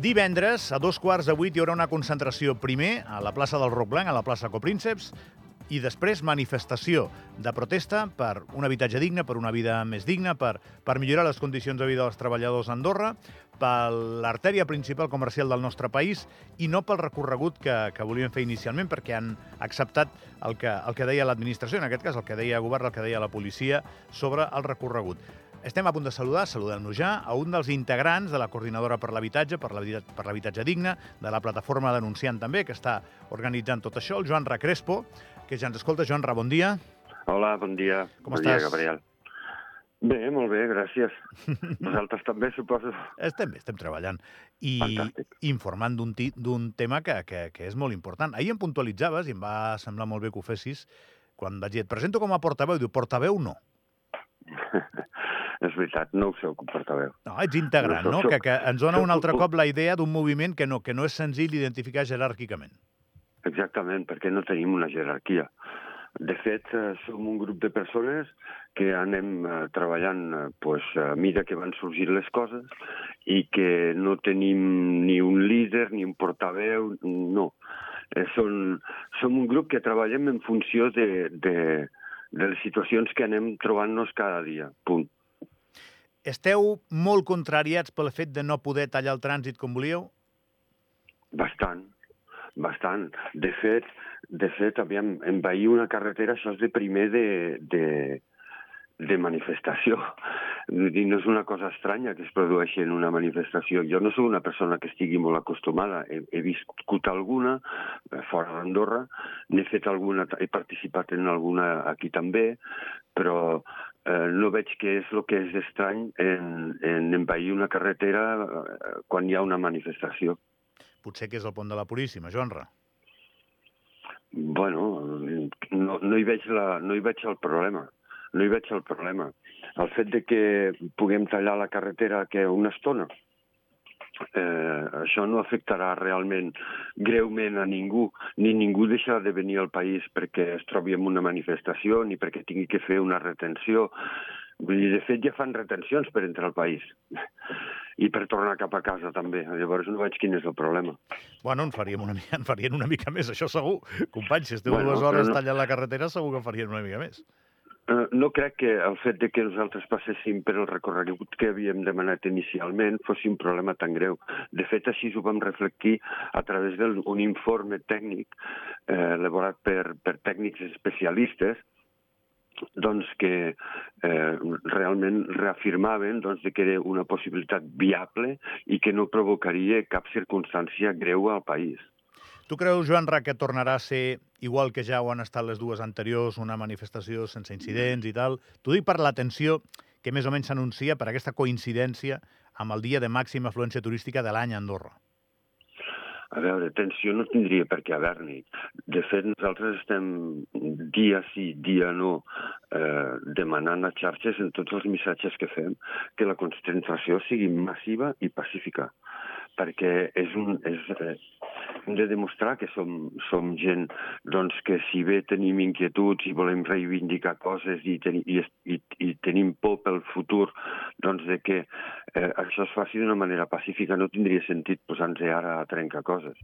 Divendres, a dos quarts de vuit, hi haurà una concentració primer a la plaça del Roc Blanc, a la plaça Coprínceps, i després manifestació de protesta per un habitatge digne, per una vida més digna, per, per millorar les condicions de vida dels treballadors a Andorra, per l'artèria principal comercial del nostre país i no pel recorregut que, que volien fer inicialment, perquè han acceptat el que, el que deia l'administració, en aquest cas el que deia el govern, el que deia la policia, sobre el recorregut. Estem a punt de saludar, saludem-nos ja, a un dels integrants de la Coordinadora per l'Habitatge, per l'Habitatge Digne, de la plataforma Denunciant també, que està organitzant tot això, el Joan Recrespo, que ja ens escolta. Joan Ra, bon dia. Hola, bon dia. Com bon estàs? dia, Gabriel. Bé, molt bé, gràcies. Vosaltres també, suposo. Estem bé, estem treballant. I Fantàstic. informant d'un tema que, que, que és molt important. Ahir em puntualitzaves, i em va semblar molt bé que ho fessis, quan vaig dir, et presento com a portaveu, i diu, portaveu no. És veritat, no ho com portaveu. No, ets integrant, No, no? soc- Que, que ens dona soc un altre cop la idea d'un moviment que no, que no és senzill identificar jeràrquicament. Exactament, perquè no tenim una jerarquia. De fet, eh, som un grup de persones que anem eh, treballant eh, pues, a mida que van sorgint les coses i que no tenim ni un líder ni un portaveu, no. Són, som un grup que treballem en funció de, de, de les situacions que anem trobant-nos cada dia, punt. Esteu molt contrariats pel fet de no poder tallar el trànsit com volíeu? Bastant, bastant. De fet, de fet, aviam, envair una carretera, això és de primer de, de, de manifestació. Dir, no és una cosa estranya que es produeixi en una manifestació. Jo no sóc una persona que estigui molt acostumada. He, he viscut alguna eh, fora d'Andorra, n'he fet alguna, he participat en alguna aquí també, però eh, no veig què és el que és estrany en, en envair una carretera eh, quan hi ha una manifestació. Potser que és el pont de la Puríssima, Joanra. Bueno, no, no, hi veig la, no hi veig el problema. No hi veig el problema. El fet de que puguem tallar la carretera que una estona, eh, això no afectarà realment greument a ningú, ni ningú deixarà de venir al país perquè es trobi en una manifestació, ni perquè tingui que fer una retenció. Vull dir, de fet, ja fan retencions per entrar al país. I per tornar cap a casa, també. Llavors no veig quin és el problema. Bueno, en faríem una, mica, en farien una mica més, això segur. Companys, si esteu Bueno, dues hores no- tallant la carretera, segur que en farien una mica més. Eh, No crec que el fet de que nosaltres passéssim per el recorregut que havíem demanat inicialment fos un problema tan greu. De fet, així ho vam reflectir a través d'un informe tècnic eh, elaborat per, per tècnics especialistes doncs que eh, realment reafirmaven doncs, que era una possibilitat viable i que no provocaria cap circumstància greu al país. Tu creus, Joan Ra, que tornarà a ser igual que ja ho han estat les dues anteriors, una manifestació sense incidents i tal? T'ho dic per la tensió que més o menys s'anuncia per aquesta coincidència amb el dia de màxima afluència turística de l'any a Andorra. A veure, tensió no tindria per què haver-n'hi. De fet, nosaltres estem dia sí, dia no, eh, demanant a xarxes en tots els missatges que fem que la concentració sigui massiva i pacífica perquè és un, és, eh, hem de demostrar que som, som gent doncs, que si bé tenim inquietuds i volem reivindicar coses i, teni, i, i, i tenim por pel futur doncs, de que eh, això es faci d'una manera pacífica no tindria sentit posar-nos ara a trencar coses.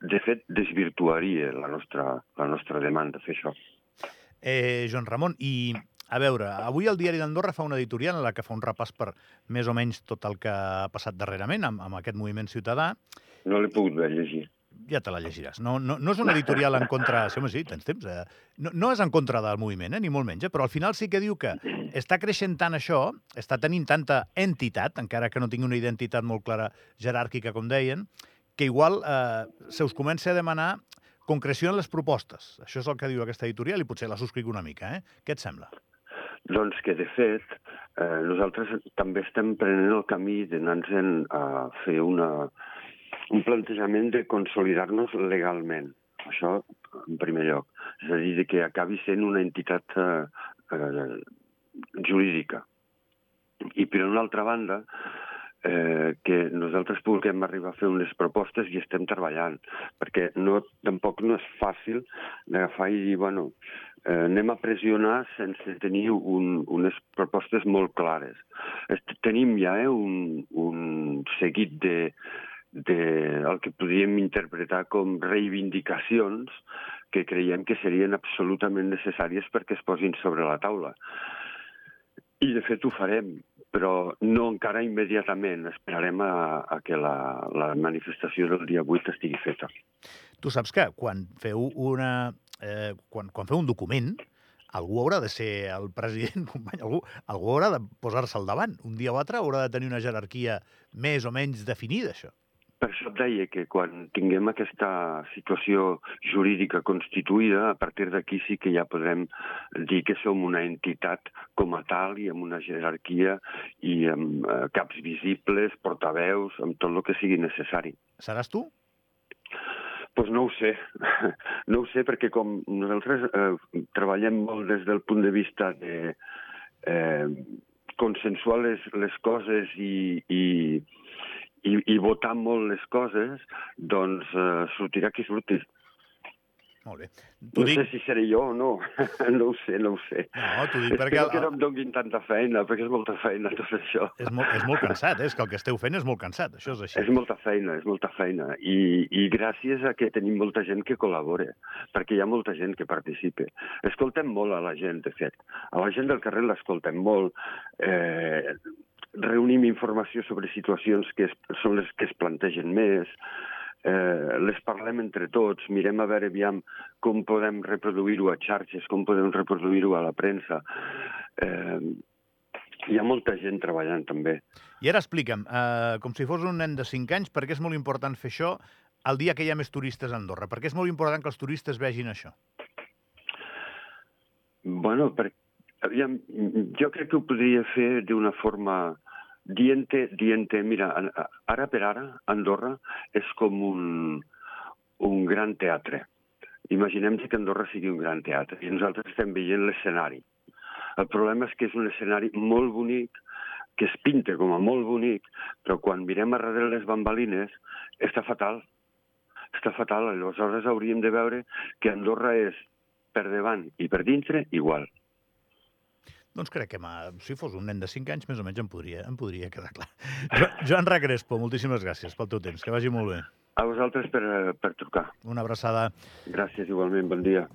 De fet, desvirtuaria la nostra, la nostra demanda fer això. Eh, Joan Ramon, i a veure, avui el Diari d'Andorra fa una editorial en la que fa un repàs per més o menys tot el que ha passat darrerament amb, amb aquest moviment ciutadà. No l'he pogut llegir. Ja te la llegiràs. No, no, no és una editorial en contra... Sí, home, sí, tens temps. Eh? No, no és en contra del moviment, eh? ni molt menys, eh? però al final sí que diu que està creixent tant això, està tenint tanta entitat, encara que no tingui una identitat molt clara jeràrquica, com deien, que igual eh, se us comença a demanar concreció en les propostes. Això és el que diu aquesta editorial i potser la subscric una mica. Eh? Què et sembla? Doncs que, de fet, eh, nosaltres també estem prenent el camí d'anar-nos a fer una, un plantejament de consolidar-nos legalment. Això, en primer lloc. És a dir, que acabi sent una entitat eh, eh, jurídica. I, per una altra banda, eh, que nosaltres puguem arribar a fer unes propostes i estem treballant, perquè no, tampoc no és fàcil d'agafar i dir, bueno, eh, anem a pressionar sense tenir un, unes propostes molt clares. Est tenim ja eh, un, un seguit de, de el que podríem interpretar com reivindicacions que creiem que serien absolutament necessàries perquè es posin sobre la taula. I, de fet, ho farem, però no encara immediatament. Esperarem a, a que la, la manifestació del dia 8 estigui feta. Tu saps que quan feu una... Eh, quan, quan feu un document, algú haurà de ser el president, company, algú, algú haurà de posar-se al davant. Un dia o altre haurà de tenir una jerarquia més o menys definida, això. Per això et deia que quan tinguem aquesta situació jurídica constituïda, a partir d'aquí sí que ja podrem dir que som una entitat com a tal i amb una jerarquia i amb eh, caps visibles, portaveus, amb tot el que sigui necessari. Seràs tu? Pues no ho sé. No ho sé perquè com nosaltres eh, treballem molt des del punt de vista de eh, consensuar les, les coses i, i, i, i votar molt les coses, doncs eh, sortirà qui surti. Molt bé. no dic... sé si seré jo o no. no ho sé, no ho sé. No, t'ho dic perquè... Espero que no em donguin tanta feina, perquè és molta feina tot això. És molt, és molt cansat, eh? és que el que esteu fent és molt cansat, això és així. És molta feina, és molta feina. I, I gràcies a que tenim molta gent que col·labora, perquè hi ha molta gent que participa. Escoltem molt a la gent, de fet. A la gent del carrer l'escoltem molt. Eh, reunim informació sobre situacions que es, són les que es plantegen més, eh, les parlem entre tots, mirem a veure aviam com podem reproduir-ho a xarxes, com podem reproduir-ho a la premsa. Eh, hi ha molta gent treballant també. I ara explica'm, eh, com si fos un nen de 5 anys, per què és molt important fer això el dia que hi ha més turistes a Andorra? Per què és molt important que els turistes vegin això? Bueno, per, aviam, jo crec que ho podria fer d'una forma dient-te, dient mira, ara per ara, Andorra és com un, un gran teatre. Imaginem que Andorra sigui un gran teatre i nosaltres estem veient l'escenari. El problema és que és un escenari molt bonic, que es pinta com a molt bonic, però quan mirem a darrere les bambalines està fatal. Està fatal. Aleshores hauríem de veure que Andorra és per davant i per dintre igual. Doncs crec que si fos un nen de 5 anys, més o menys em podria, em podria quedar clar. Jo, Joan Recrespo, moltíssimes gràcies pel teu temps. Que vagi molt bé. A vosaltres per, per trucar. Una abraçada. Gràcies, igualment. Bon dia.